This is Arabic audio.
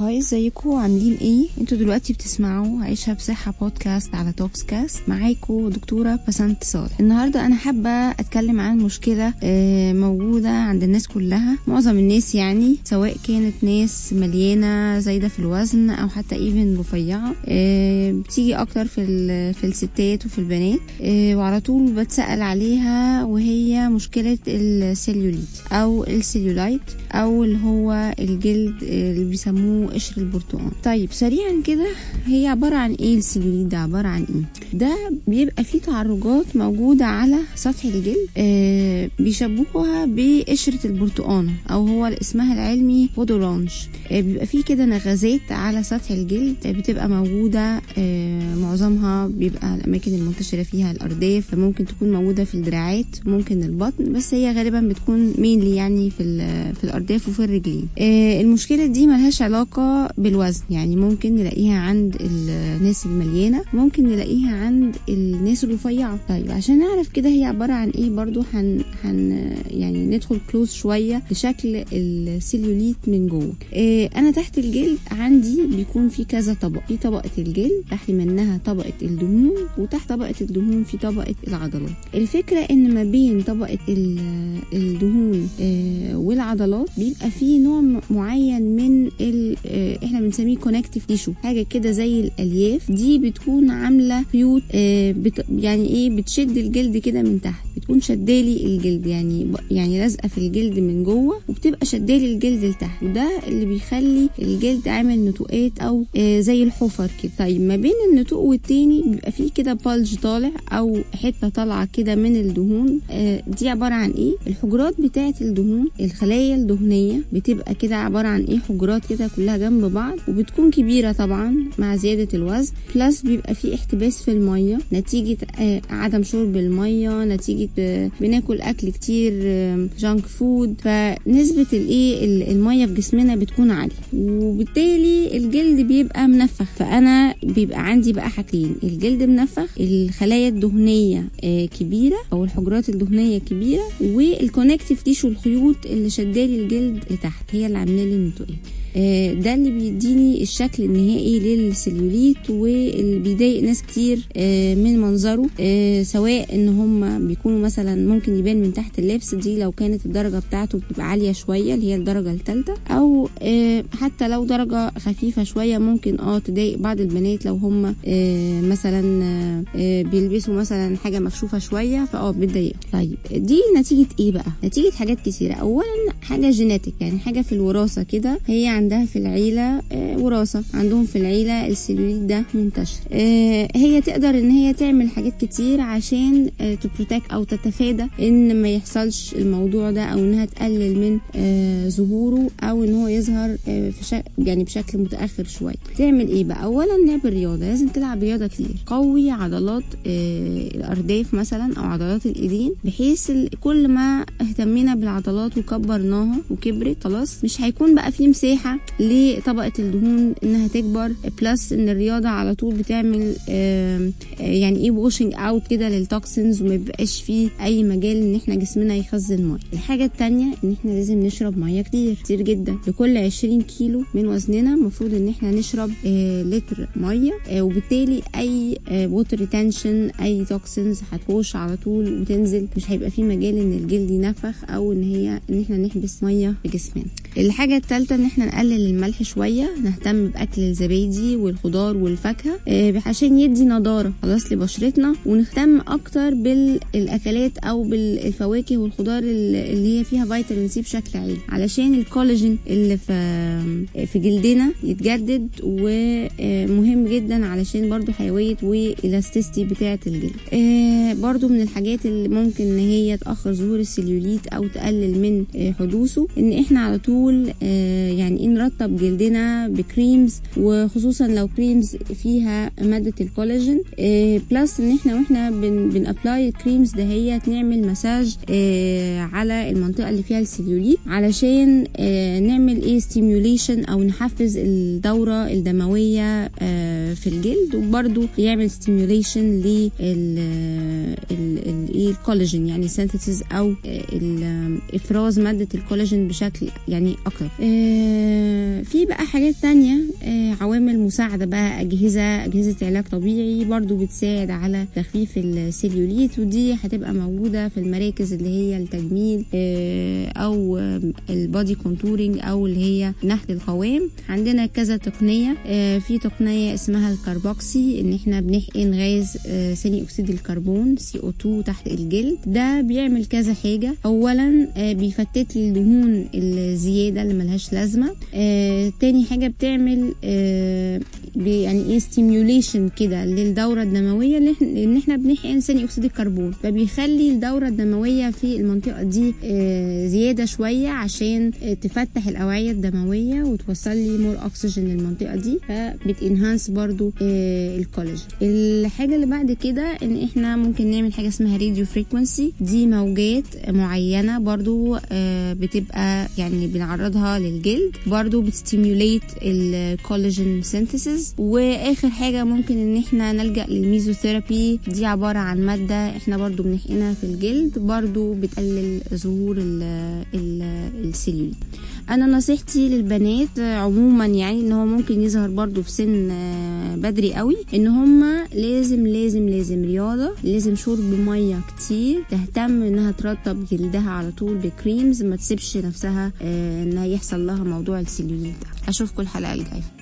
Hi ازيكم عاملين إيه؟ أنتوا دلوقتي بتسمعوا عيشها بصحة بودكاست على توكس كاست معاكم دكتورة بسنت صالح. النهاردة أنا حابة أتكلم عن مشكلة آه، موجودة عند الناس كلها معظم الناس يعني سواء كانت ناس مليانة زايدة في الوزن أو حتى even رفيعة. آه، بتيجي أكتر في في الستات وفي البنات. آه، وعلى طول بتسأل عليها وهي مشكلة السيلوليت أو السيلولايت أو اللي هو الجلد اللي بيسموه قشر البرتقال. طيب سريعا كده هي عبارة عن إيه السيلوليت ده عبارة عن إيه؟ ده بيبقى فيه تعرجات موجودة على سطح الجلد آه بيشبهوها بقشرة البرتقانة أو هو اسمها العلمي peau d'orange آه بيبقى فيه كده نغزات على سطح الجلد آه بتبقى موجودة آه معظمها بيبقى الأماكن المنتشرة فيها الأرداف ممكن تكون موجودة في الدراعات ممكن البطن بس هي غالبا بتكون mainly يعني في في الأرداف وفي الرجلين. آه المشكلة دي ملهاش علاقة بالوزن. يعني ممكن نلاقيها عند الناس المليانة ممكن نلاقيها عند الناس الرفيعة. طيب عشان نعرف كده هي عبارة عن إيه برضو هن, هن يعني ندخل كلوز شوية لشكل السيلوليت من جوه. آه أنا تحت الجلد عندي بيكون في كذا طبق في طبقة الجلد تحت منها طبقة الدهون وتحت طبقة الدهون في طبقة العضلات. الفكرة إن ما بين طبقة ال- الدهون آه والعضلات بيبقى في نوع معين من إحنا بنسميه connective tissue حاجة كده زي الألياف. دي بتكون عاملة خيوط آه يعني إيه بتشد الجلد كده من تحت بتكون شدالي الجلد يعني يعني لازقة في الجلد من جوه وبتبقى شدالي الجلد لتحت. وده اللي بيخلي الجلد عامل نتوءات أو آه زي الحفر كده. طيب ما بين النتوء والتاني بيبقى فيه كده bulge طالع أو حتة طالعة كده من الدهون. آه دي عبارة عن إيه؟ الحجرات بتاعة الدهون الخلايا الدهنية بتبقى كده عبارة عن إيه؟ حجرات كده كلها جنب بعض وبتكون كبيرة طبعا مع زيادة الوزن. plus بيبقى فيه احتباس في المية نتيجة آه عدم شرب المية نتيجة آه بناكل أكل كتير آه junk food فنسبة الإيه ال- المية في جسمنا بتكون عالية وبالتالي الجلد بيبقى منفخ. فأنا بيبقى عندي بقى حاجتين الجلد منفخ الخلايا الدهنية آه، كبيرة أو الحجرات الدهنية كبيرة وال connective tissue الخيوط اللي شدالي الجلد لتحت هي اللي عامله لي آه، ده اللي بيديني الشكل النهائي للسليوليت واللي بيضايق ناس كتير آه، من منظره آه، سواء إن هم بيكونوا مثلا ممكن يبان من تحت اللبس دي لو كانت الدرجة بتاعته بتبقى عالية شوية اللي هي الدرجة الثالثه أو آه، حتى لو درجة خفيفة شوية ممكن آه تضايق بعض البنات لو هم آه، مثلا آه، آه، بيلبسوا مثلا حاجة مكشوفة شوية فآه بتضايق. طيب دي نتيجة إيه بقى؟ نتيجة حاجات كتيرة. اولا حاجة genetic يعني حاجة في الوراثة كده هي عندها في العيلة آه، وراثة. عندهم في العيلة السيلوليت ده منتشر. آه، هي تقدر إن هي تعمل حاجات كتير عشان ت protect أو تتفادى إن ما يحصلش الموضوع ده أو إنها تقلل من آه، ظهوره أو إن هو يظهر آه، في شك يعني بشكل متأخر شوية. تعمل إيه بقى؟ اولا لعب الرياضة. لازم تلعب رياضة كتير. قوي عضلات آه، الأرداف مثلا أو عضلات الإيدين بحيث كل ما اهتمينا بالعضلات وكبرناها وكبرت خلاص مش هيكون بقى في مساحة لطبقة الدهون إنها تكبر. plus إن الرياضة على طول بتعمل آه، يعني إيه washing out كده لل toxins وما بيبقاش فيه أي مجال إن إحنا جسمنا يخزن مية. الحاجة التانية إن إحنا لازم نشرب مية كتير كتير جدا. لكل 20 كيلو من وزننا المفروض إن إحنا نشرب آه، لتر مية آه، وبالتالي أي water retention أي toxins هتخش على طول وتنزل. مش هيبقى في مجال إن الجلد ينفخ أو إن هي إن إحنا نحبس مية في جسمنا. الحاجة الثالثه إن إحنا نقلل الملح شوية نهتم بأكل الزبادي والخضار والفاكهة آه، عشان يدي نضارة خلاص لبشرتنا ونهتم أكتر بالأكلات أو بالفواكه والخضار ال- اللي هي فيها فيتامين C بشكل عام. علشان الكولاجين اللي في في جلدنا يتجدد ومهم جدا علشان برضو حيوية و elasticity بتاعة الجلد. آه، برضو من الحاجات اللي ممكن إن هي تأخر ظهور السليوليت أو تقلل من آه، حدوثه إن إحنا على طول آه، يعني نرطب جلدنا ب creams وخصوصا لو creams فيها مادة الكولاجين آه، plus إن إحنا وإحنا بن بن apply ال creams دهيت نعمل مساج آه، على المنطقة اللي فيها السليوليت علشان آه، نعمل إيه؟ stimulation أو نحفز الدورة الدموية في الجلد وبرده يعمل stimulation لل إيه؟ الكولاجين يعني synthesis أو إفراز مادة الكولاجين بشكل يعني أكتر. في بقى حاجات تانية آه عوامل مساعدة بقى أجهزة أجهزة علاج طبيعي برضو بتساعد على تخفيف السيليوليت ودي هتبقى موجودة في المراكز اللي هي التجميل آه أو ال body contouring أو اللي هي نحت القوام. عندنا كذا تقنية آه في تقنية اسمها ال carboxy إن إحنا بنحقن غاز آه ثاني أكسيد الكربون CO2 تحت الجلد. ده بيعمل كذا حاجة. أولا آه بيفتت لي الدهون الزيادة اللي ملهاش لازمة. آه تاني حاجة بتعمل آه يعني إيه stimulation كده اللي إحنا ان إحنا بنحقن ثاني أكسيد الكربون. فبيخلي الدورة الدموية في المنطقة دي آه زيادة شوية عشان آه تفتح الأوعية الدموية وتوصل لي more oxygen للمنطقة دي. فبت enhance برضو آه الكولاجين الحاجة اللي بعد كده ان إحنا ممكن نعمل حاجة اسمها radio frequency دي موجات معينة برضو آه بتبقى يعني بنعرضها للجلد. برضو بت stimulate الكولاجين synthesis وآخر حاجة ممكن إن إحنا نلجأ للميزوثيرابي دي عبارة عن مادة إحنا برضو بنحقنها في الجلد برضو بتقلل ظهور السيلوليت أنا نصيحتي للبنات عموما يعني إن هو ممكن يظهر برضو في سن بدري قوي إن هما لازم لازم لازم رياضة لازم شرب مية كتير تهتم إنها ترطب جلدها على طول بكريمز ما تسيبش نفسها انها يحصل لها موضوع السيلوليت أشوفكم الحلقة الجاية.